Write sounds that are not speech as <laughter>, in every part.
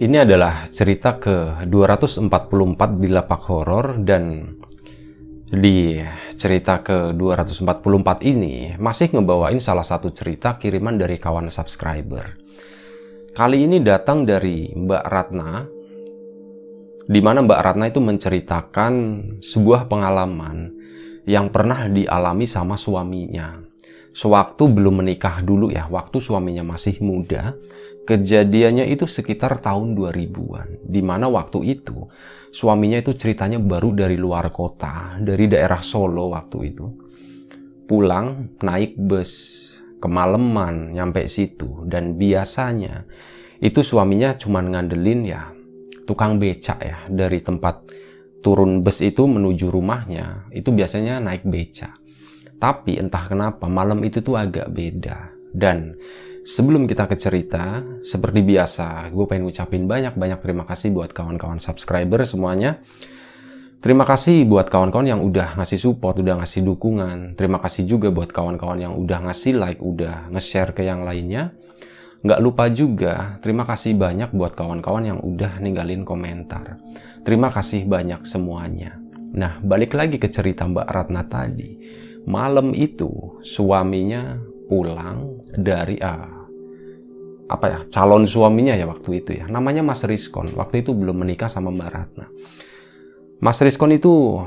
Ini adalah cerita ke 244 di lapak horor dan di cerita ke 244 ini masih ngebawain salah satu cerita kiriman dari kawan subscriber. Kali ini datang dari Mbak Ratna di mana Mbak Ratna itu menceritakan sebuah pengalaman yang pernah dialami sama suaminya. Sewaktu belum menikah dulu ya, waktu suaminya masih muda, Kejadiannya itu sekitar tahun 2000-an, di mana waktu itu suaminya itu ceritanya baru dari luar kota, dari daerah Solo waktu itu. Pulang naik bus, kemalaman nyampe situ dan biasanya itu suaminya cuma ngandelin ya tukang becak ya dari tempat turun bus itu menuju rumahnya itu biasanya naik becak. Tapi entah kenapa malam itu tuh agak beda dan Sebelum kita ke cerita, seperti biasa, gue pengen ngucapin banyak-banyak terima kasih buat kawan-kawan subscriber semuanya. Terima kasih buat kawan-kawan yang udah ngasih support, udah ngasih dukungan. Terima kasih juga buat kawan-kawan yang udah ngasih like, udah nge-share ke yang lainnya. Nggak lupa juga, terima kasih banyak buat kawan-kawan yang udah ninggalin komentar. Terima kasih banyak semuanya. Nah, balik lagi ke cerita Mbak Ratna tadi. Malam itu, suaminya pulang dari ah, apa ya calon suaminya ya waktu itu ya. Namanya Mas Rizkon waktu itu belum menikah sama Mbak Ratna. Mas Rizkon itu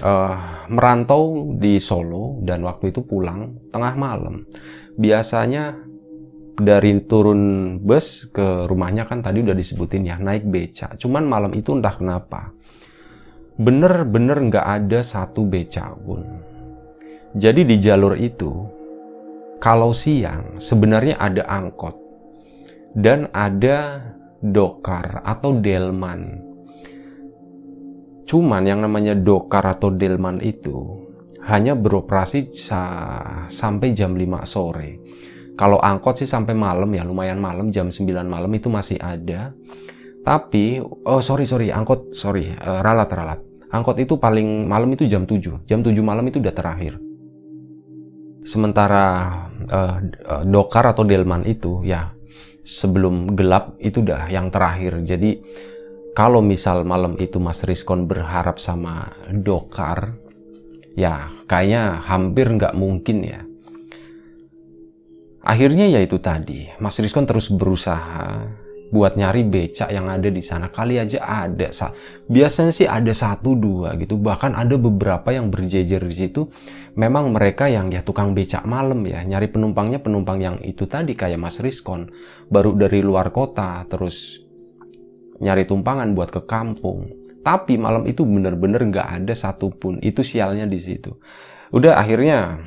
uh, merantau di Solo dan waktu itu pulang tengah malam. Biasanya dari turun bus ke rumahnya kan tadi udah disebutin ya naik beca. Cuman malam itu entah kenapa bener-bener nggak ada satu beca pun. Jadi di jalur itu kalau siang sebenarnya ada angkot dan ada dokar atau delman. Cuman yang namanya dokar atau delman itu hanya beroperasi sa sampai jam 5 sore. Kalau angkot sih sampai malam ya, lumayan malam jam 9 malam itu masih ada. Tapi oh sorry sorry angkot sorry uh, ralat ralat. Angkot itu paling malam itu jam 7. Jam 7 malam itu udah terakhir. Sementara uh, dokar atau delman itu ya sebelum gelap itu udah yang terakhir. Jadi kalau misal malam itu Mas Rizkon berharap sama dokar, ya kayaknya hampir nggak mungkin ya. Akhirnya ya itu tadi, Mas Rizkon terus berusaha buat nyari becak yang ada di sana. Kali aja ada biasanya sih ada satu dua gitu. Bahkan ada beberapa yang berjejer di situ. Memang mereka yang ya tukang becak malam ya. Nyari penumpangnya penumpang yang itu tadi kayak Mas Rizkon baru dari luar kota terus nyari tumpangan buat ke kampung. Tapi malam itu bener-bener nggak ada satupun. Itu sialnya di situ. Udah akhirnya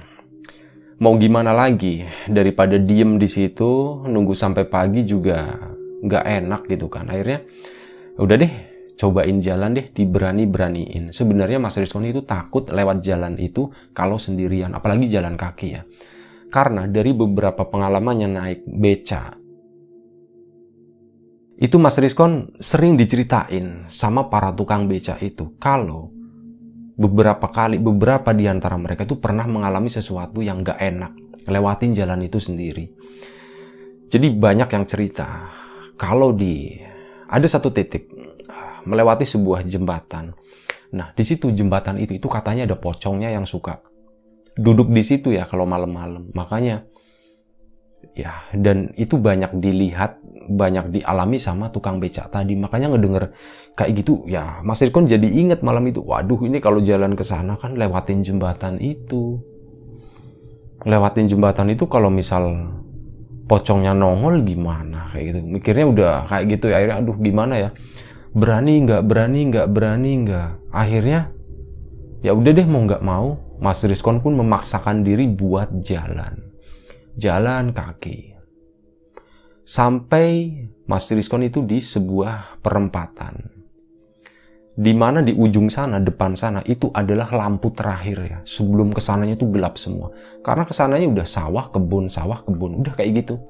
mau gimana lagi? Daripada diem di situ nunggu sampai pagi juga nggak enak gitu kan. Akhirnya udah deh cobain jalan deh diberani-beraniin. Sebenarnya Mas Rizkon itu takut lewat jalan itu kalau sendirian apalagi jalan kaki ya. Karena dari beberapa pengalamannya naik beca itu Mas Rizkon sering diceritain sama para tukang beca itu kalau beberapa kali beberapa di antara mereka itu pernah mengalami sesuatu yang gak enak lewatin jalan itu sendiri. Jadi banyak yang cerita kalau di ada satu titik melewati sebuah jembatan. Nah, di situ jembatan itu itu katanya ada pocongnya yang suka duduk di situ ya kalau malam-malam. Makanya ya dan itu banyak dilihat, banyak dialami sama tukang becak tadi. Makanya ngedenger kayak gitu ya Mas Irkon jadi inget malam itu. Waduh, ini kalau jalan ke sana kan lewatin jembatan itu. Lewatin jembatan itu kalau misal pocongnya nongol gimana kayak gitu mikirnya udah kayak gitu ya akhirnya aduh gimana ya berani nggak berani nggak berani nggak akhirnya ya udah deh mau nggak mau Mas Rizkon pun memaksakan diri buat jalan. Jalan kaki. Sampai Mas Rizkon itu di sebuah perempatan. Di mana di ujung sana, depan sana, itu adalah lampu terakhir ya. Sebelum ke sananya itu gelap semua. Karena ke sananya udah sawah, kebun, sawah, kebun. Udah kayak gitu.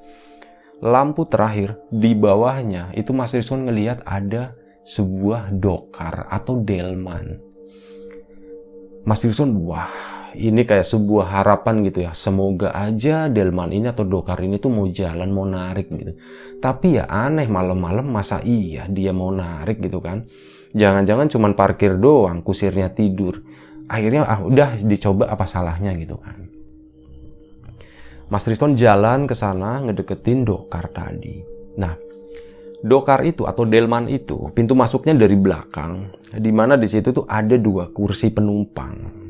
Lampu terakhir, di bawahnya, itu Mas Rizkon ngelihat ada sebuah dokar atau delman Mas Wilson, wah ini kayak sebuah harapan gitu ya. Semoga aja Delman ini atau Dokar ini tuh mau jalan, mau narik gitu. Tapi ya aneh malam-malam masa iya dia mau narik gitu kan. Jangan-jangan cuman parkir doang, kusirnya tidur. Akhirnya ah udah dicoba apa salahnya gitu kan. Mas Rizkon jalan ke sana ngedeketin Dokar tadi. Nah, Dokar itu atau delman itu pintu masuknya dari belakang, di mana di situ tuh ada dua kursi penumpang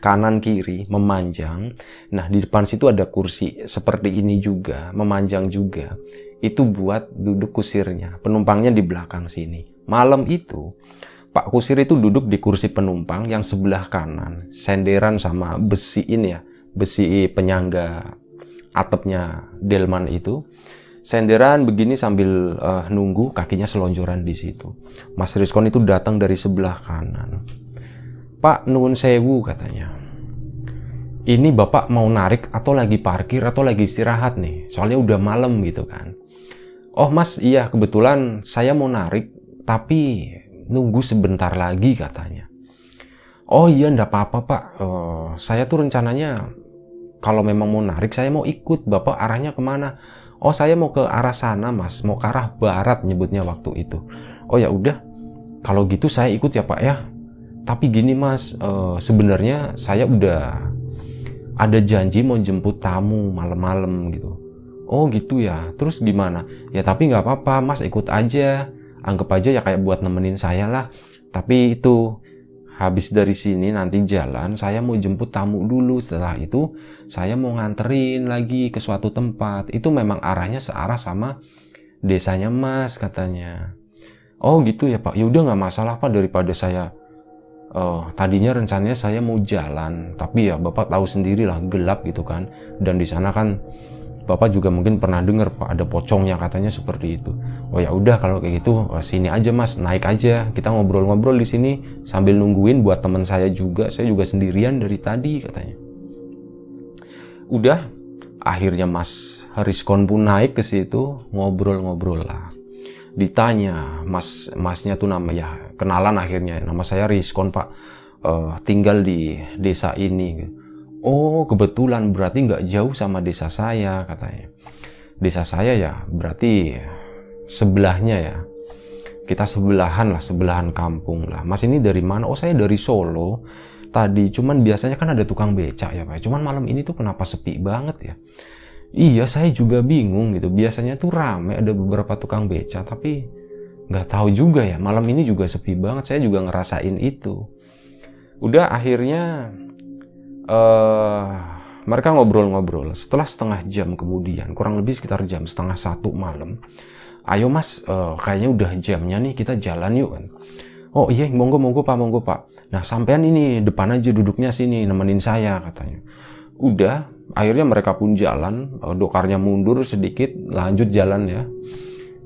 kanan kiri memanjang. Nah di depan situ ada kursi seperti ini juga memanjang juga. Itu buat duduk kusirnya, penumpangnya di belakang sini. Malam itu Pak kusir itu duduk di kursi penumpang yang sebelah kanan, senderan sama besi ini ya, besi penyangga atapnya delman itu senderan begini sambil uh, nunggu kakinya selonjoran di situ. Mas Rizkon itu datang dari sebelah kanan. Pak Nun Sewu katanya. Ini bapak mau narik atau lagi parkir atau lagi istirahat nih. Soalnya udah malam gitu kan. Oh mas iya kebetulan saya mau narik tapi nunggu sebentar lagi katanya. Oh iya ndak apa-apa pak. Uh, saya tuh rencananya kalau memang mau narik saya mau ikut. Bapak arahnya ke mana? Oh saya mau ke arah sana mas, mau ke arah barat nyebutnya waktu itu. Oh ya udah, kalau gitu saya ikut ya pak ya. Tapi gini mas, uh, sebenarnya saya udah ada janji mau jemput tamu malam-malam gitu. Oh gitu ya, terus gimana? Ya tapi nggak apa-apa. Mas ikut aja. Anggap aja ya kayak buat nemenin saya lah. Tapi itu habis dari sini nanti jalan saya mau jemput tamu dulu. Setelah itu saya mau nganterin lagi ke suatu tempat. Itu memang arahnya searah sama desanya mas katanya. Oh gitu ya pak. Yaudah nggak masalah pak. Daripada saya uh, tadinya rencananya saya mau jalan. Tapi ya bapak tahu sendiri lah gelap gitu kan. Dan di sana kan Bapak juga mungkin pernah dengar Pak ada pocongnya katanya seperti itu. Oh ya udah kalau kayak gitu oh, sini aja Mas, naik aja. Kita ngobrol-ngobrol di sini sambil nungguin buat teman saya juga. Saya juga sendirian dari tadi katanya. Udah akhirnya Mas Hariskon pun naik ke situ ngobrol-ngobrol lah. Ditanya Mas Masnya tuh nama ya kenalan akhirnya nama saya Riskon Pak. Uh, tinggal di desa ini Oh, kebetulan berarti nggak jauh sama desa saya katanya. Desa saya ya berarti sebelahnya ya. Kita sebelahan lah, sebelahan kampung lah. Mas ini dari mana? Oh, saya dari Solo. Tadi cuman biasanya kan ada tukang becak ya, Pak. Cuman malam ini tuh kenapa sepi banget ya? Iya, saya juga bingung gitu. Biasanya tuh rame ada beberapa tukang becak, tapi nggak tahu juga ya. Malam ini juga sepi banget. Saya juga ngerasain itu. Udah akhirnya uh, mereka ngobrol-ngobrol. Setelah setengah jam kemudian, kurang lebih sekitar jam setengah satu malam, ayo mas, uh, kayaknya udah jamnya nih kita jalan yuk kan. Oh iya, monggo monggo pak, monggo pak. Nah sampean ini depan aja duduknya sini, nemenin saya katanya. Udah, akhirnya mereka pun jalan, uh, dokarnya mundur sedikit, lanjut jalan ya.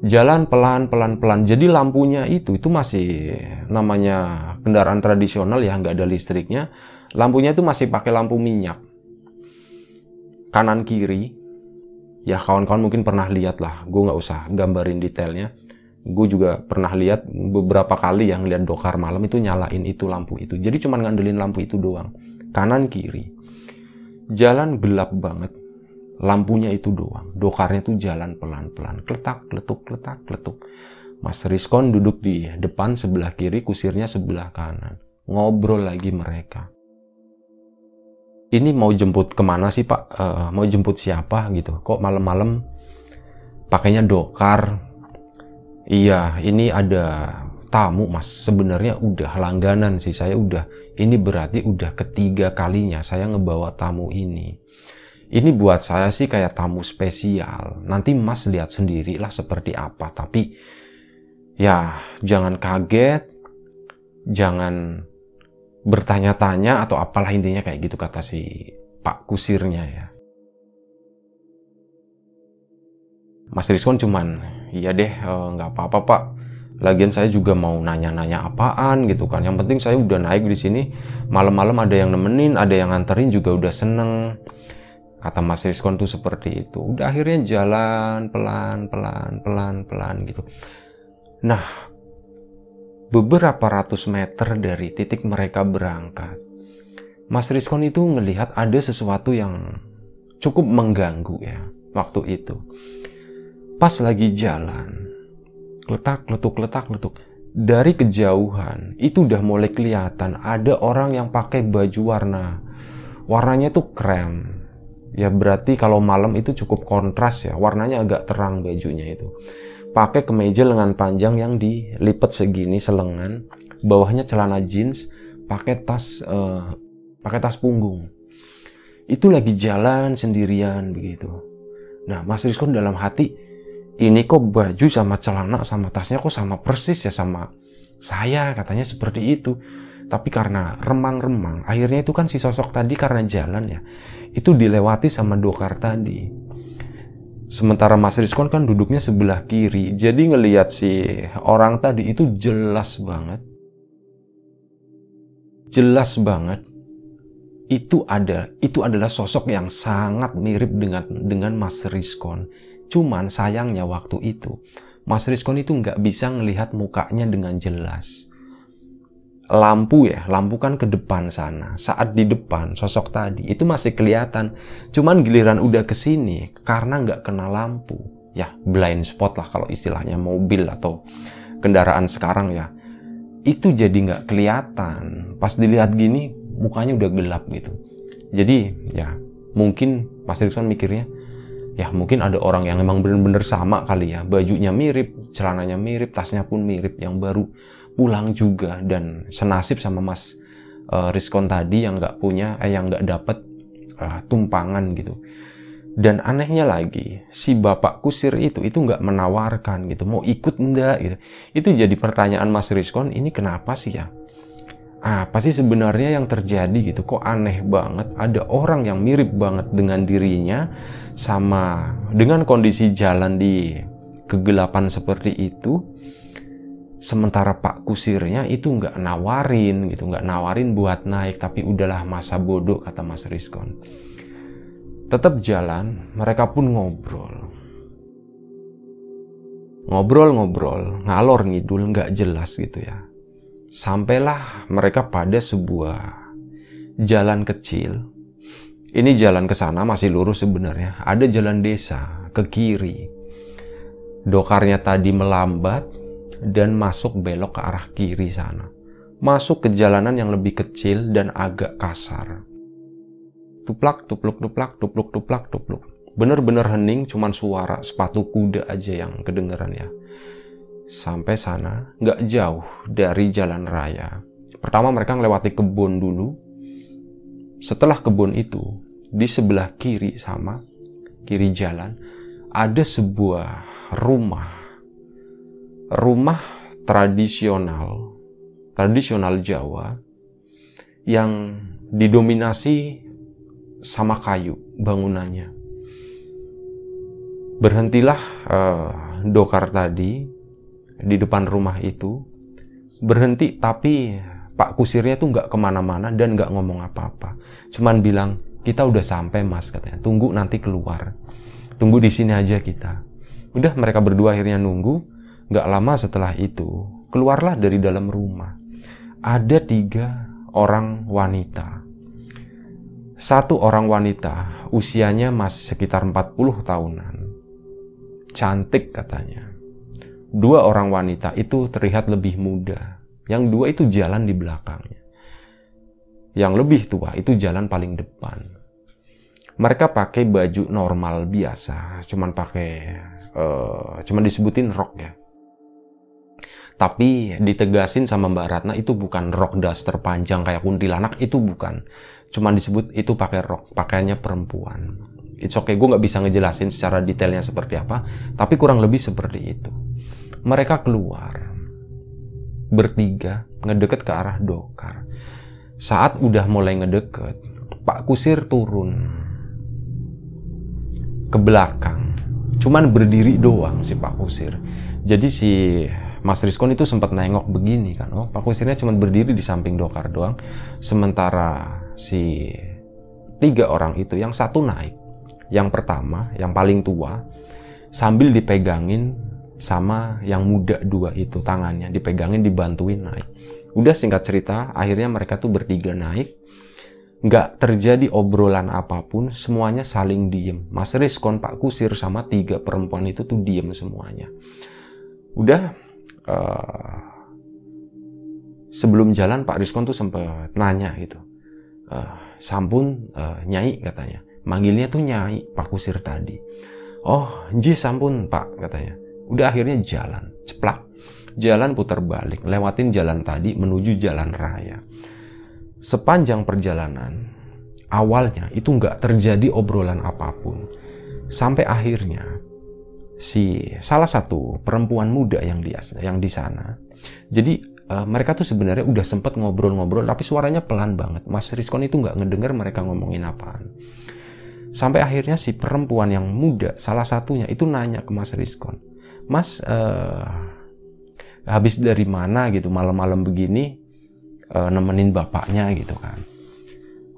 Jalan pelan pelan pelan. Jadi lampunya itu itu masih namanya kendaraan tradisional ya nggak ada listriknya Lampunya itu masih pakai lampu minyak. Kanan kiri. Ya kawan-kawan mungkin pernah lihat lah. Gue nggak usah gambarin detailnya. Gue juga pernah lihat beberapa kali yang lihat dokar malam itu nyalain itu lampu itu. Jadi cuma ngandelin lampu itu doang. Kanan kiri. Jalan gelap banget. Lampunya itu doang. Dokarnya itu jalan pelan-pelan. Kletak, kletuk, kletak, kletuk. Mas Rizkon duduk di depan sebelah kiri, kusirnya sebelah kanan. Ngobrol lagi mereka ini mau jemput ke mana sih pak? Uh, mau jemput siapa gitu? Kok malam-malam pakainya dokar? Iya, ini ada tamu mas. Sebenarnya udah langganan sih. Saya udah, ini berarti udah ketiga kalinya saya ngebawa tamu ini. Ini buat saya sih kayak tamu spesial. Nanti mas lihat sendiri lah seperti apa. Tapi ya jangan kaget, jangan bertanya-tanya atau apalah intinya kayak gitu kata si Pak Kusirnya ya. Mas Rizkon cuman, iya deh eh, nggak apa-apa pak. Lagian saya juga mau nanya-nanya apaan gitu kan. Yang penting saya udah naik di sini. Malam-malam ada yang nemenin, ada yang nganterin juga udah seneng. Kata Mas Rizkon tuh seperti itu. Udah akhirnya jalan pelan, pelan, pelan, pelan gitu. Nah, beberapa ratus meter dari titik mereka berangkat, Mas Rizkon itu melihat ada sesuatu yang cukup mengganggu ya waktu itu. Pas lagi jalan, letak, letuk, letak, letuk. Dari kejauhan itu udah mulai kelihatan ada orang yang pakai baju warna warnanya tuh krem. Ya berarti kalau malam itu cukup kontras ya, warnanya agak terang bajunya itu pakai kemeja lengan panjang yang dilipat segini selengan, bawahnya celana jeans, pakai tas uh, pakai tas punggung. Itu lagi jalan sendirian begitu. Nah, Mas Rizkon dalam hati, ini kok baju sama celana sama tasnya kok sama persis ya sama saya katanya seperti itu. Tapi karena remang-remang, akhirnya itu kan si sosok tadi karena jalan ya, itu dilewati sama dokar tadi Sementara Mas Rizkon kan duduknya sebelah kiri. Jadi ngelihat si orang tadi itu jelas banget. Jelas banget itu ada itu adalah sosok yang sangat mirip dengan dengan Mas Rizkon. Cuman sayangnya waktu itu Mas Rizkon itu nggak bisa ngelihat mukanya dengan jelas lampu ya, lampu kan ke depan sana. Saat di depan sosok tadi itu masih kelihatan. Cuman giliran udah ke sini karena nggak kena lampu. Ya blind spot lah kalau istilahnya mobil atau kendaraan sekarang ya. Itu jadi nggak kelihatan. Pas dilihat gini mukanya udah gelap gitu. Jadi ya mungkin Mas Rikson mikirnya ya mungkin ada orang yang emang bener-bener sama kali ya bajunya mirip celananya mirip tasnya pun mirip yang baru pulang juga dan senasib sama Mas uh, Rizkon tadi yang nggak punya eh yang nggak dapet uh, tumpangan gitu. Dan anehnya lagi si bapak kusir itu itu nggak menawarkan gitu mau ikut enggak gitu. Itu jadi pertanyaan Mas Rizkon ini kenapa sih ya? Apa sih sebenarnya yang terjadi gitu? Kok aneh banget? Ada orang yang mirip banget dengan dirinya sama dengan kondisi jalan di kegelapan seperti itu sementara Pak Kusirnya itu nggak nawarin gitu nggak nawarin buat naik tapi udahlah masa bodoh kata Mas Rizkon. Tetap jalan mereka pun ngobrol. Ngobrol-ngobrol ngalor ngidul nggak jelas gitu ya. Sampailah mereka pada sebuah jalan kecil. Ini jalan ke sana masih lurus sebenarnya. Ada jalan desa ke kiri. Dokarnya tadi melambat dan masuk belok ke arah kiri sana. Masuk ke jalanan yang lebih kecil dan agak kasar. Tuplak, tupluk, tuplak, tupluk, tuplak, tupluk. Bener-bener hening, cuman suara sepatu kuda aja yang kedengeran ya. Sampai sana, nggak jauh dari jalan raya. Pertama mereka melewati kebun dulu. Setelah kebun itu, di sebelah kiri sama kiri jalan, ada sebuah rumah rumah tradisional, tradisional Jawa yang didominasi sama kayu bangunannya. Berhentilah uh, dokar tadi di depan rumah itu, berhenti tapi Pak Kusirnya tuh nggak ke mana-mana dan nggak ngomong apa-apa. Cuman bilang, kita udah sampai mas katanya, tunggu nanti keluar. Tunggu di sini aja kita. Udah mereka berdua akhirnya nunggu, Gak lama setelah itu, keluarlah dari dalam rumah. Ada tiga orang wanita. Satu orang wanita, usianya masih sekitar 40 tahunan. Cantik katanya. Dua orang wanita itu terlihat lebih muda. Yang dua itu jalan di belakangnya. Yang lebih tua itu jalan paling depan. Mereka pakai baju normal biasa, cuman pakai, uh, cuman disebutin rok ya tapi ditegasin sama Mbak Ratna itu bukan rok daster panjang kayak kuntilanak, itu bukan. Cuman disebut itu pakai rok, pakaiannya perempuan. It's okay, gue nggak bisa ngejelasin secara detailnya seperti apa, tapi kurang lebih seperti itu. Mereka keluar bertiga ngedeket ke arah dokar. Saat udah mulai ngedeket, Pak Kusir turun ke belakang. Cuman berdiri doang si Pak Kusir. Jadi si Mas Rizkon itu sempat nengok begini kan. Oh, Pak Kusirnya cuma berdiri di samping Dokar doang. Sementara si tiga orang itu yang satu naik. Yang pertama, yang paling tua, sambil dipegangin sama yang muda dua itu tangannya dipegangin dibantuin naik. Udah singkat cerita, akhirnya mereka tuh bertiga naik. Nggak terjadi obrolan apa pun, semuanya saling diem. Mas Rizkon, Pak Kusir, sama tiga perempuan itu tuh diem semuanya. Udah, uh, sebelum jalan Pak Rizkon tuh sempat nanya gitu. Uh, sampun uh, nyai katanya. Manggilnya tuh nyai Pak Kusir tadi. Oh, ji sampun Pak katanya. Udah akhirnya jalan, ceplak. Jalan putar balik, lewatin jalan tadi menuju jalan raya. Sepanjang perjalanan, awalnya itu nggak terjadi obrolan apa pun. Sampai akhirnya, si salah satu perempuan muda yang di, yang di sana, jadi uh, mereka tuh sebenarnya udah sempet ngobrol-ngobrol, tapi suaranya pelan banget. Mas Rizkon itu nggak ngedenger mereka ngomongin apaan. Sampai akhirnya si perempuan yang muda, salah satunya itu nanya ke Mas Rizkon, Mas, uh, habis dari mana gitu malam-malam begini uh, nemenin bapaknya gitu kan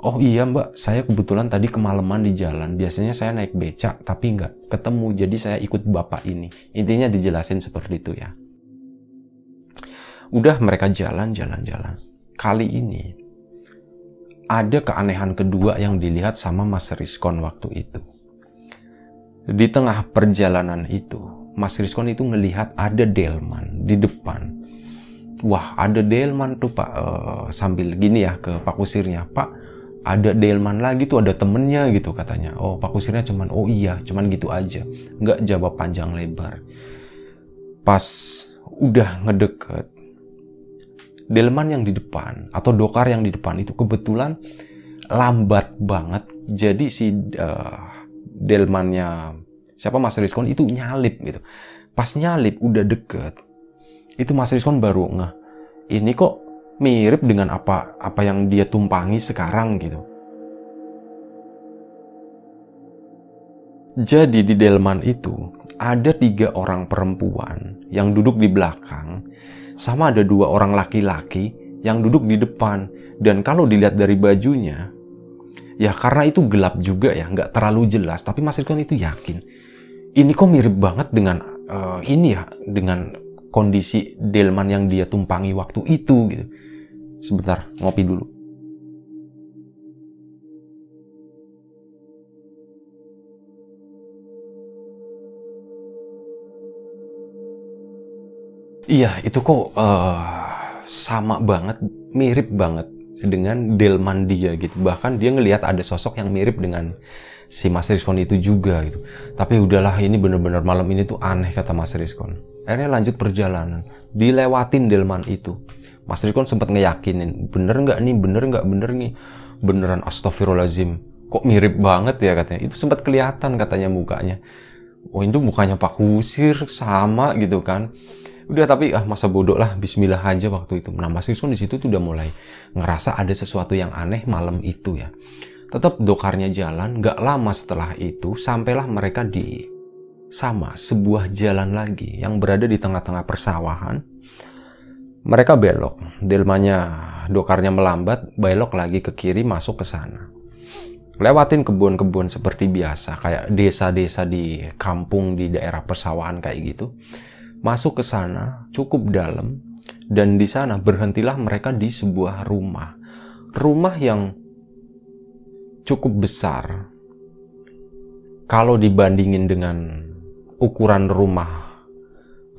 oh iya mbak. Saya kebetulan tadi kemalaman di jalan. Biasanya saya naik becak tapi nggak ketemu. Jadi saya ikut bapak ini. Intinya dijelasin seperti itu ya. Udah mereka jalan jalan jalan. Kali ini ada keanehan kedua yang dilihat sama Mas Rizkon waktu itu. Di tengah perjalanan itu Mas Rizkon itu ngelihat ada delman di depan. Wah, ada delman tuh Pak. Uh, sambil gini ya ke Pak Kusirnya. Pak, ada delman lagi tuh ada temennya gitu katanya. Oh, Pak Kusirnya cuman, oh iya, cuman gitu aja. Nggak jawab panjang lebar. Pas udah ngedeket, delman yang di depan atau dokar yang di depan itu kebetulan lambat banget. Jadi si uh, delmannya siapa Mas Rizkon itu nyalip gitu. Pas nyalip udah deket, itu Mas Rizkon baru ngeh, ini kok mirip dengan apa apa yang dia tumpangi sekarang gitu. Jadi di delman itu ada tiga orang perempuan yang duduk di belakang, sama ada dua orang laki-laki yang duduk di depan. Dan kalau dilihat dari bajunya, ya karena itu gelap juga ya, nggak terlalu jelas. Tapi Mas Rizkon itu yakin ini kok mirip banget dengan uh, ini ya dengan kondisi delman yang dia tumpangi waktu itu gitu. Sebentar, ngopi dulu. Iya, itu kok uh, sama banget, mirip banget dengan delman dia gitu. Bahkan dia ngelihat ada sosok yang mirip dengan si Mas Rizkon itu juga gitu. Tapi udahlah ini bener-bener malam ini tuh aneh kata Mas Rizkon. Akhirnya lanjut perjalanan, dilewatin delman itu. Mas Rizkon sempat ngeyakinin, bener nggak nih, bener nggak, bener nih. Beneran astagfirullahaladzim. Kok mirip banget ya katanya. Itu sempat kelihatan katanya mukanya. Oh itu mukanya Pak Kusir sama gitu kan. Udah tapi ah masa bodoh lah Bismillah aja waktu itu. Nah Mas Rizkon di situ tuh udah mulai ngerasa ada sesuatu yang aneh malam itu ya. Tetap dokarnya jalan, gak lama setelah itu sampailah mereka di sama sebuah jalan lagi yang berada di tengah-tengah persawahan. Mereka belok, delmanya dokarnya melambat, belok lagi ke kiri masuk ke sana. Lewatin kebun-kebun seperti biasa, kayak desa-desa di kampung di daerah persawahan kayak gitu. Masuk ke sana cukup dalam dan di sana berhentilah mereka di sebuah rumah. Rumah yang cukup besar kalau dibandingin dengan ukuran rumah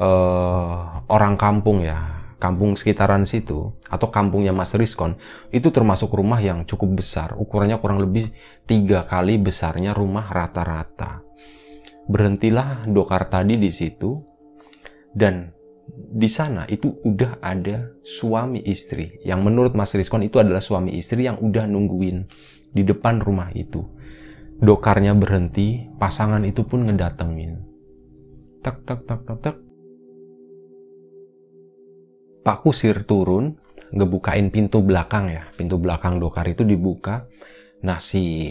uh, orang kampung ya, kampung sekitaran situ atau kampungnya Mas Rizkon itu termasuk rumah yang cukup besar, ukurannya kurang lebih tiga kali besarnya rumah rata-rata. Berhentilah dokar tadi di situ dan di sana itu udah ada suami istri yang menurut Mas Rizkon itu adalah suami istri yang udah nungguin di depan rumah itu. Dokarnya berhenti, pasangan itu pun ngedatengin. Tak tak tak tak tak. Pak Kusir turun, ngebukain pintu belakang ya. Pintu belakang dokar itu dibuka. Nah si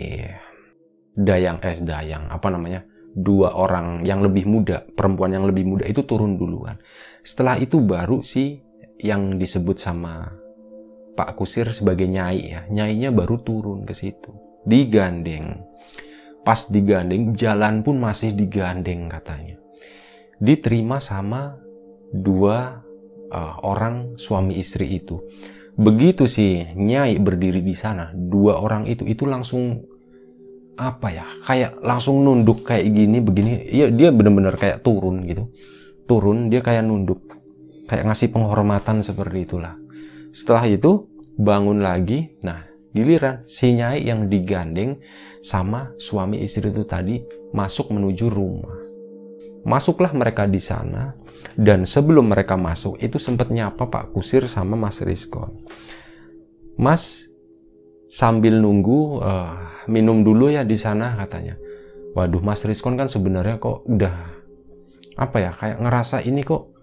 dayang eh dayang apa namanya? Dua orang yang lebih muda perempuan yang lebih muda itu turun duluan. Setelah itu baru si yang disebut sama Pak Kusir sebagai nyai ya. Nyainya baru turun ke situ. Digandeng. Pas digandeng jalan pun masih digandeng katanya. Diterima sama dua uh, orang suami istri itu. Begitu si Nyai berdiri di sana, dua orang itu itu langsung apa ya? Kayak langsung nunduk kayak gini begini. Iya, dia benar-benar kayak turun gitu. Turun dia kayak nunduk. Kayak ngasih penghormatan seperti itulah. Setelah itu bangun lagi. Nah, giliran si Nyai yang digandeng sama suami istri itu tadi masuk menuju rumah. Masuklah mereka di sana dan sebelum mereka masuk, itu sempat nyapa Pak Kusir sama Mas Rizkon. Mas, sambil nunggu, uh, minum dulu ya di sana katanya. Waduh, Mas Rizkon kan sebenarnya kok udah apa ya kayak ngerasa ini kok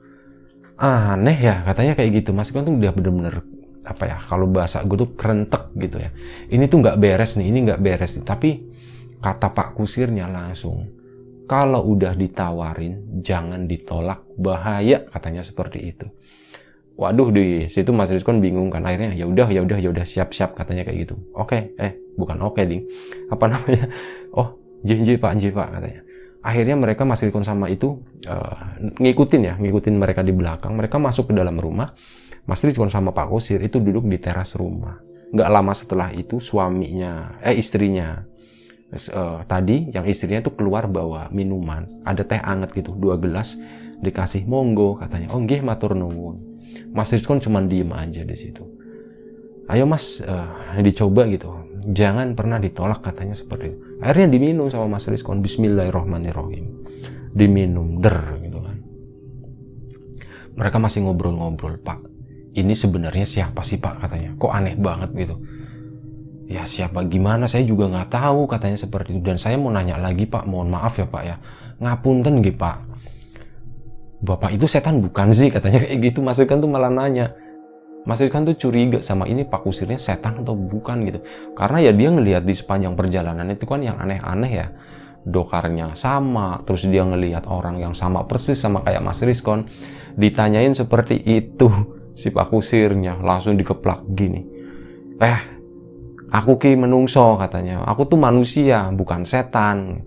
aneh ya katanya kayak gitu Mas Rizkon tuh udah bener-bener apa ya kalau bahasa gue tuh kerentek gitu ya ini tuh nggak beres nih ini nggak beres nih. tapi kata Pak Kusirnya langsung kalau udah ditawarin jangan ditolak bahaya katanya seperti itu. Waduh di situ Mas Rizkon bingung kan akhirnya ya udah ya udah ya udah siap siap katanya kayak gitu. Oke okay, eh bukan oke okay, ding. <laughs> Apa namanya? Oh janji pak janji pak katanya. Akhirnya mereka Mas Rizkon sama itu uh, ngikutin ya ngikutin mereka di belakang. Mereka masuk ke dalam rumah. Mas Rizkon sama Pak Kusir itu duduk di teras rumah. Nggak lama setelah itu suaminya eh istrinya uh, tadi yang istrinya itu keluar bawa minuman. Ada teh anget gitu dua gelas dikasih monggo katanya. Oh nggih matur nuwun. Mas Rizkon cuma diem aja di situ. Ayo mas uh, dicoba gitu. Jangan pernah ditolak katanya seperti itu. Akhirnya diminum sama Mas Rizkon Bismillahirrohmanirrohim diminum der gitu kan. Mereka masih ngobrol-ngobrol pak ini sebenarnya siapa sih pak? katanya. Kok aneh banget gitu ya siapa gimana? Saya juga nggak tahu katanya seperti itu. Dan saya mau nanya lagi pak. Mohon maaf ya pak ya. Ngapunten gitu pak. Bapak itu setan bukan sih? Katanya kayak gitu. Mas Irkan tuh malah nanya. Mas Irkan tuh curiga sama ini Pak Kusirnya setan atau bukan gitu. Karena ya dia ngelihat di sepanjang perjalanan itu kan yang aneh-aneh ya. Dokarnya sama terus dia ngelihat orang yang sama persis sama kayak Mas Rizkon. Ditanyain seperti itu si Pak Kusirnya langsung dikeplak gini. Eh aku ki menungso katanya. Aku tuh manusia bukan setan.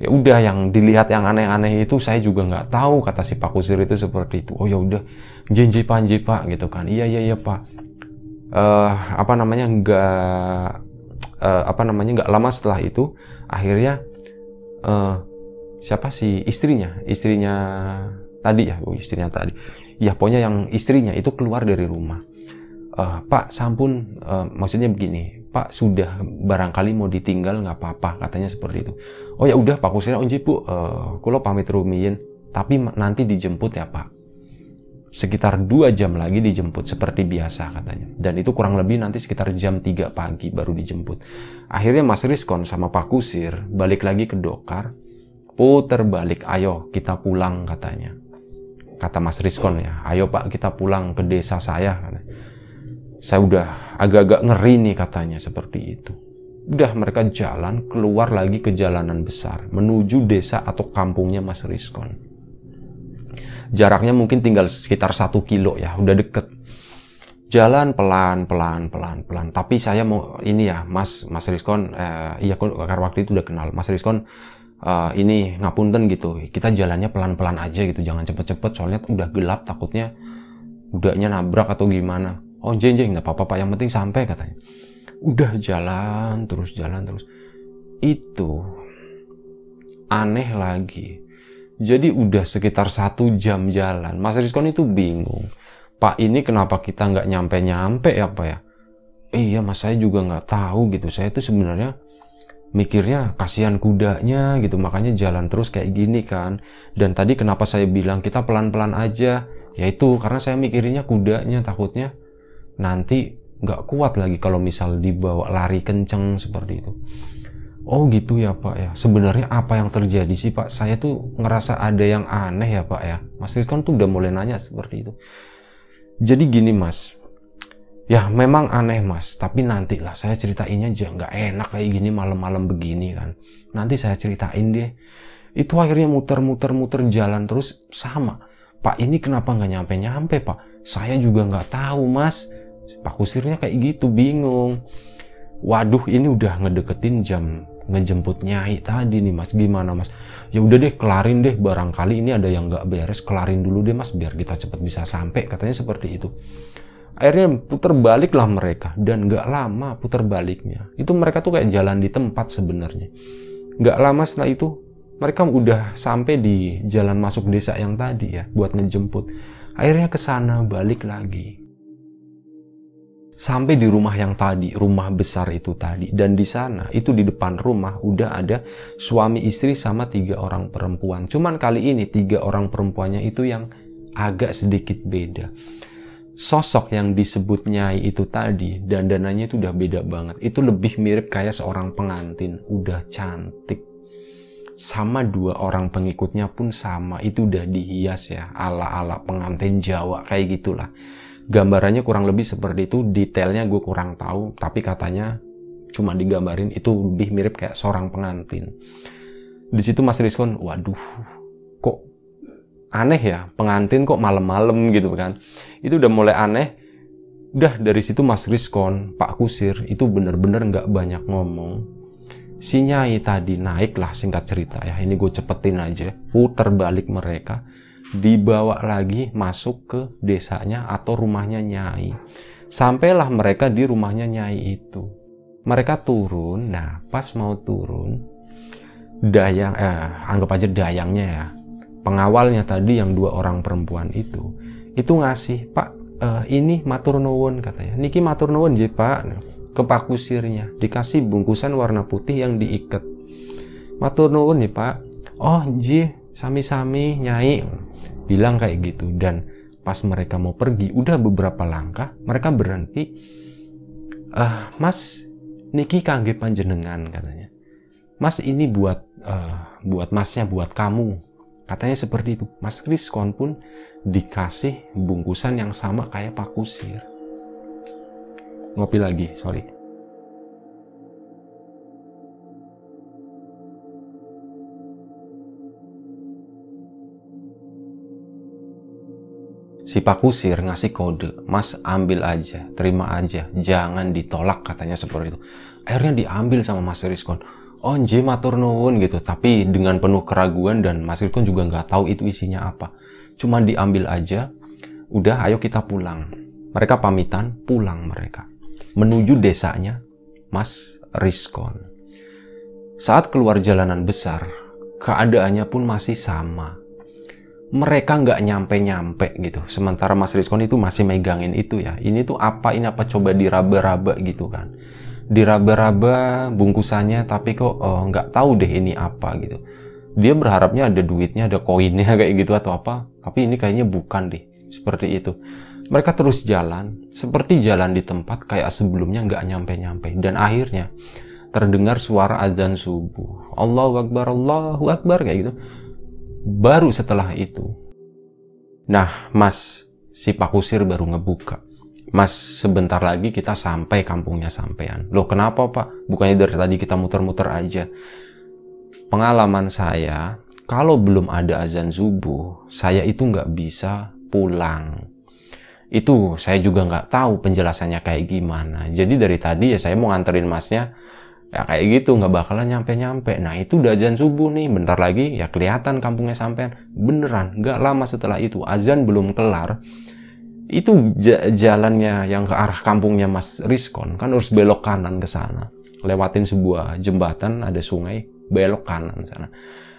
Ya udah yang dilihat yang aneh-aneh itu saya juga nggak tahu kata si Pak Kusir itu seperti itu. Oh ya udah janji panji pak gitu kan. Iya iya iya pak. Uh, apa namanya nggak uh, apa namanya nggak lama setelah itu akhirnya uh, siapa sih istrinya? Istrinya tadi ya? Oh, istrinya tadi. Ya pokoknya yang istrinya itu keluar dari rumah uh, Pak sampun uh, maksudnya begini Pak sudah barangkali mau ditinggal nggak apa-apa katanya seperti itu. Oh ya udah Pak Kusira onji Bu. Uh, kulo pamit rumiin tapi nanti dijemput ya Pak. Sekitar dua jam lagi dijemput seperti biasa katanya. Dan itu kurang lebih nanti sekitar jam 3 pagi baru dijemput. Akhirnya Mas Rizkon sama Pak Kusir balik lagi ke Dokar. Puter balik ayo kita pulang katanya. Kata Mas Rizkon ya ayo Pak kita pulang ke desa saya katanya saya udah agak-agak ngeri nih katanya seperti itu. Udah mereka jalan keluar lagi ke jalanan besar menuju desa atau kampungnya Mas Rizkon. Jaraknya mungkin tinggal sekitar satu kilo ya, udah deket. Jalan pelan, pelan, pelan, pelan. Tapi saya mau ini ya, Mas, Mas Rizkon, eh, iya karena waktu itu udah kenal. Mas Rizkon, uh, ini ngapunten gitu. Kita jalannya pelan-pelan aja gitu, jangan cepet-cepet. Soalnya udah gelap, takutnya udahnya nabrak atau gimana oh jeng jeng nggak apa-apa yang penting sampai katanya. Udah jalan terus jalan terus. Itu aneh lagi. Jadi udah sekitar satu jam jalan. Mas Rizkon itu bingung. Pak ini kenapa kita nggak nyampe-nyampe ya Pak ya? Iya Mas saya juga nggak tahu gitu. Saya itu sebenarnya mikirnya kasihan kudanya gitu. Makanya jalan terus kayak gini kan. Dan tadi kenapa saya bilang kita pelan-pelan aja? Yaitu karena saya mikirinnya kudanya takutnya nanti nggak kuat lagi kalau misal dibawa lari kenceng seperti itu. Oh gitu ya Pak ya. Sebenarnya apa yang terjadi sih Pak? Saya tuh ngerasa ada yang aneh ya Pak ya. Mas Rizkon tuh udah mulai nanya seperti itu. Jadi gini Mas, Ya memang aneh mas, tapi nanti lah saya ceritainnya aja nggak enak kayak gini malam-malam begini kan. Nanti saya ceritain deh. Itu akhirnya muter-muter-muter jalan terus sama. Pak ini kenapa nggak nyampe-nyampe pak? Saya juga nggak tahu mas. Pak kusirnya kayak gitu bingung. Waduh ini udah ngedeketin jam ngejemput nyai tadi nih mas. Gimana mas? Ya udah deh kelarin deh. Barangkali ini ada yang nggak beres kelarin dulu deh mas biar kita cepet bisa sampai. Katanya seperti itu. Akhirnya putar baliklah mereka dan nggak lama putar baliknya. Itu mereka tuh kayak jalan di tempat sebenarnya. Nggak lama setelah itu mereka udah sampai di jalan masuk desa yang tadi ya buat ngejemput. Akhirnya ke sana balik lagi sampai di rumah yang tadi rumah besar itu tadi dan di sana itu di depan rumah udah ada suami istri sama tiga orang perempuan cuman kali ini tiga orang perempuannya itu yang agak sedikit beda sosok yang disebut nyai itu tadi dan dananya itu udah beda banget. Itu lebih mirip kayak seorang pengantin, udah cantik. Sama dua orang pengikutnya pun sama, itu udah dihias ya, ala-ala pengantin Jawa kayak gitulah. Gambarannya kurang lebih seperti itu, detailnya gue kurang tahu, tapi katanya cuma digambarin itu lebih mirip kayak seorang pengantin. Di situ Mas Rizkon, waduh, kok aneh ya pengantin kok malam-malam gitu kan. Itu udah mulai aneh. Udah dari situ Mas Riskon Pak Kusir itu bener-bener nggak banyak ngomong. Si Nyai tadi naiklah singkat cerita ya ini gue cepetin aja puter balik mereka dibawa lagi masuk ke desanya atau rumahnya Nyai. Sampailah mereka di rumahnya Nyai itu. Mereka turun. Nah pas mau turun dayang eh anggap aja dayangnya ya pengawalnya tadi yang dua orang perempuan itu itu ngasih pak uh, ini matur nuwun katanya. Niki matur nuwun ya pak. Ke pak kusirnya dikasih bungkusan warna putih yang diikat. Matur nuwun ya pak. Oh ji sami-sami nyai bilang kayak gitu dan pas mereka mau pergi udah beberapa langkah mereka berhenti uh, mas niki kangge panjenengan katanya mas ini buat uh, buat masnya buat kamu Katanya seperti itu. Mas Kriskon pun dikasih bungkusan yang sama kayak Pak Kusir. Ngopi lagi, sorry. Si Pak Kusir ngasih kode, Mas ambil aja, terima aja, jangan ditolak katanya seperti itu. Akhirnya diambil sama Mas Rizkon. Oh nje matur gitu. Tapi dengan penuh keraguan dan Mas Irkon juga nggak tahu itu isinya apa. Cuma diambil aja udah ayo kita pulang. Mereka pamitan pulang mereka. Menuju desanya Mas Riskon saat keluar jalanan besar keadaannya pun masih sama mereka nggak nyampe-nyampe gitu. Sementara Mas Rizkon itu masih megangin itu ya. Ini tuh apa, ini apa coba diraba-raba gitu kan. Diraba-raba bungkusannya tapi kok oh, nggak tahu deh ini apa gitu. Dia berharapnya ada duitnya ada koinnya <laughs> kayak gitu atau apa. Tapi ini kayaknya bukan deh seperti itu. Mereka terus jalan seperti jalan di tempat kayak sebelumnya nggak nyampe-nyampe. Dan akhirnya terdengar suara azan subuh. Allahu Akbar Allahu Akbar kayak gitu baru setelah itu nah mas si Pak Kusir baru ngebuka Mas, sebentar lagi kita sampai kampungnya sampean. Loh kenapa pak? Bukannya dari tadi kita muter-muter aja. Pengalaman saya, kalau belum ada azan subuh, saya itu nggak bisa pulang. Itu saya juga nggak tahu penjelasannya kayak gimana. Jadi dari tadi ya saya mau nganterin masnya, ya kayak gitu nggak bakalan nyampe-nyampe. Nah itu udah azan subuh nih, bentar lagi ya kelihatan kampungnya sampean. Beneran, nggak lama setelah itu azan belum kelar. Itu jalannya yang ke arah kampungnya Mas Riskon. Kan harus belok kanan ke sana. Lewatin sebuah jembatan ada sungai belok kanan sana.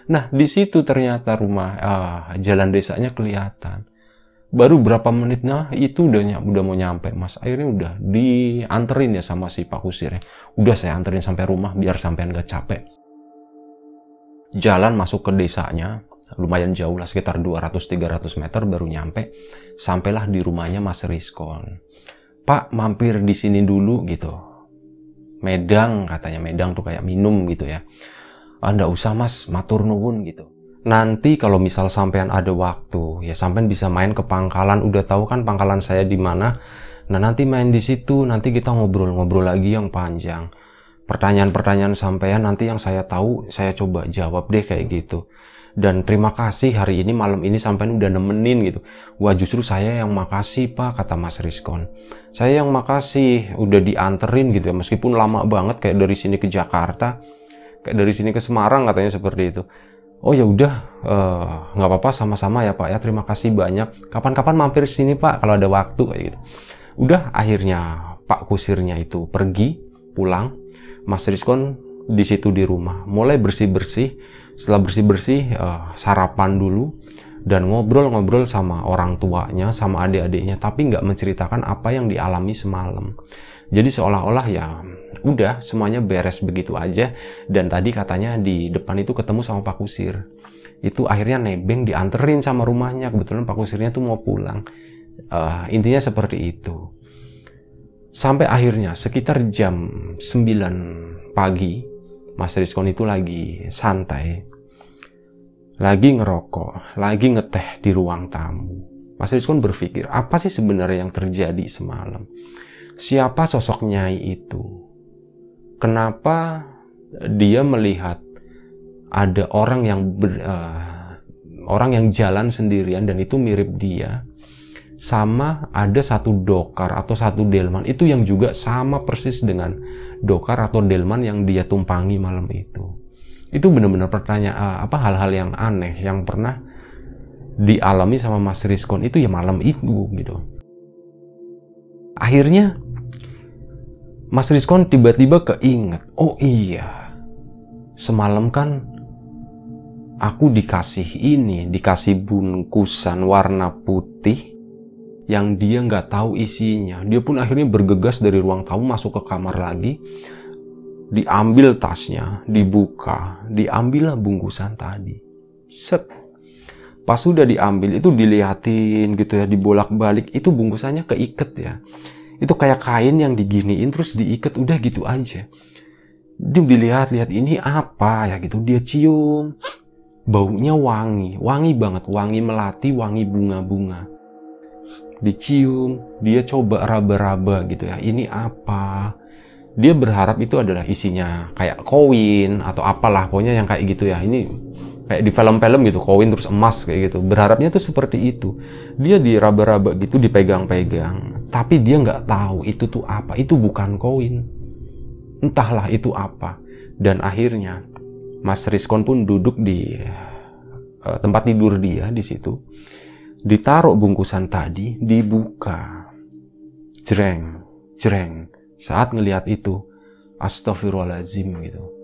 Nah di situ ternyata rumah uh, jalan desanya kelihatan baru berapa menit nah itu udah udah mau nyampe. Mas akhirnya udah dianterin ya sama si Pak Kusir ya. udah saya anterin sampai rumah biar sampean gak capek. Jalan masuk ke desanya lumayan jauh lah sekitar 200-300 meter baru nyampe. Sampailah di rumahnya Mas Riskon. Pak mampir di sini dulu gitu. Medang katanya. Medang tuh kayak minum gitu ya. Anda ah, usah mas. Matur nuwun gitu nanti kalau misal sampean ada waktu ya sampean bisa main ke pangkalan udah tahu kan pangkalan saya di mana Nah nanti main di situ, nanti kita ngobrol-ngobrol lagi yang panjang. Pertanyaan-pertanyaan sampean nanti yang saya tahu, saya coba jawab deh kayak gitu. Dan terima kasih hari ini malam ini sampai udah nemenin gitu. Wah justru saya yang makasih pak kata Mas Rizkon. Saya yang makasih udah dianterin gitu ya meskipun lama banget kayak dari sini ke Jakarta, kayak dari sini ke Semarang katanya seperti itu oh ya udah. Eh, nggak uh, apa-apa sama-sama ya pak ya. Terima kasih banyak. Kapan-kapan mampir sini pak kalau ada waktu kayak gitu. Udah akhirnya pak kusirnya itu pergi pulang. Mas Rizkon di situ di rumah. Mulai bersih-bersih. Setelah bersih-bersih uh, sarapan dulu dan ngobrol-ngobrol sama orang tuanya sama adik-adiknya tapi nggak menceritakan apa yang dialami semalam jadi seolah-olah ya udah semuanya beres begitu aja dan tadi katanya di depan itu ketemu sama Pak Kusir. Itu akhirnya nebeng dianterin sama rumahnya kebetulan Pak Kusirnya tuh mau pulang. Uh, intinya seperti itu. Sampai akhirnya sekitar jam 9 pagi Mas Rizkon itu lagi santai. Lagi ngerokok, lagi ngeteh di ruang tamu. Mas Rizkon berpikir, apa sih sebenarnya yang terjadi semalam? Siapa sosok Nyai itu? Kenapa dia melihat ada orang yang ber, uh, orang yang jalan sendirian dan itu mirip dia? Sama ada satu dokar atau satu delman itu yang juga sama persis dengan dokar atau delman yang dia tumpangi malam itu. Itu benar-benar pertanyaan uh, apa hal-hal yang aneh yang pernah dialami sama Mas Rizkon itu ya malam itu gitu. Akhirnya Mas Rizkon tiba-tiba keinget, oh iya, semalam kan aku dikasih ini, dikasih bungkusan warna putih yang dia nggak tahu isinya. Dia pun akhirnya bergegas dari ruang tamu masuk ke kamar lagi, diambil tasnya, dibuka, diambillah bungkusan tadi. Set. Pas sudah diambil itu dilihatin gitu ya, dibolak-balik, itu bungkusannya keiket ya. Itu kayak kain yang diginiin terus diikat udah gitu aja. Dia dilihat-lihat ini apa ya? gitu. Dia cium. Baunya wangi wangi banget. Wangi melati wangi bunga-bunga. Dicium dia coba raba-raba gitu ya. Ini apa? Dia berharap itu adalah isinya kayak koin atau apalah pokoknya yang kayak gitu ya. Ini kayak di film-film gitu koin terus emas kayak gitu. Berharapnya tuh seperti itu. Dia diraba-raba gitu dipegang-pegang. Tapi dia nggak tahu itu tuh apa. Itu bukan koin entahlah itu apa. Dan akhirnya Mas Rizkon pun duduk di uh, tempat tidur dia di situ. Ditaruh bungkusan tadi dibuka. Jreng jreng. Saat ngelihat itu astagfirullahaladzim gitu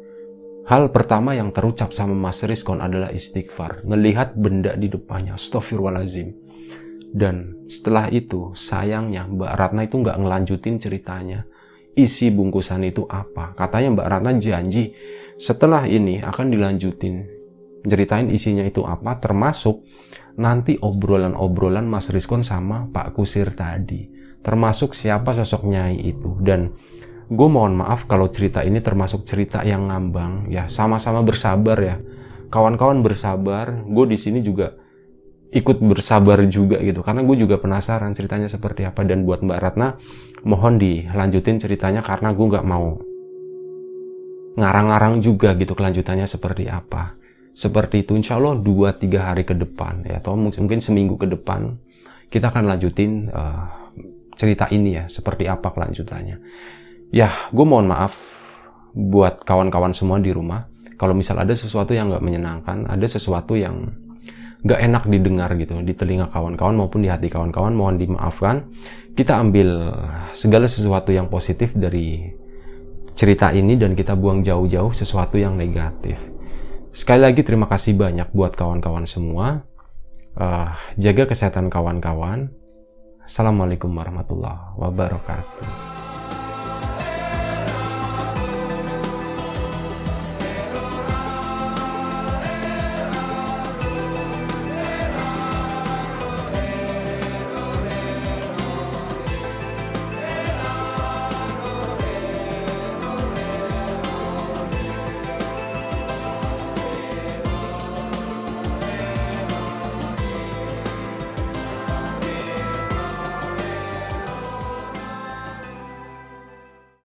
Hal pertama yang terucap sama Mas Rizkon adalah istighfar. Melihat benda di depannya, astagfirullahaladzim. Dan setelah itu, sayangnya Mbak Ratna itu nggak ngelanjutin ceritanya. Isi bungkusan itu apa? Katanya Mbak Ratna janji setelah ini akan dilanjutin. Ceritain isinya itu apa, termasuk nanti obrolan-obrolan Mas Rizkon sama Pak Kusir tadi. Termasuk siapa sosok Nyai itu. Dan gue mohon maaf kalau cerita ini termasuk cerita yang ngambang ya. Sama-sama bersabar ya. Kawan-kawan bersabar gue di sini juga ikut bersabar juga gitu. Karena gue juga penasaran ceritanya seperti apa. Dan buat Mbak Ratna mohon dilanjutin ceritanya karena gue nggak mau ngarang-ngarang juga gitu kelanjutannya seperti apa. Seperti itu insya Allah 2-3 hari ke depan ya. Atau mungkin seminggu ke depan kita akan lanjutin uh, cerita ini ya seperti apa kelanjutannya ya gue mohon maaf buat kawan-kawan semua di rumah. Kalau misal ada sesuatu yang nggak menyenangkan ada sesuatu yang nggak enak didengar gitu di telinga kawan-kawan maupun di hati kawan-kawan mohon dimaafkan. Kita ambil segala sesuatu yang positif dari cerita ini dan kita buang jauh-jauh sesuatu yang negatif. Sekali lagi terima kasih banyak buat kawan-kawan semua. Uh, jaga kesehatan kawan-kawan. Assalamualaikum warahmatullahi wabarakatuh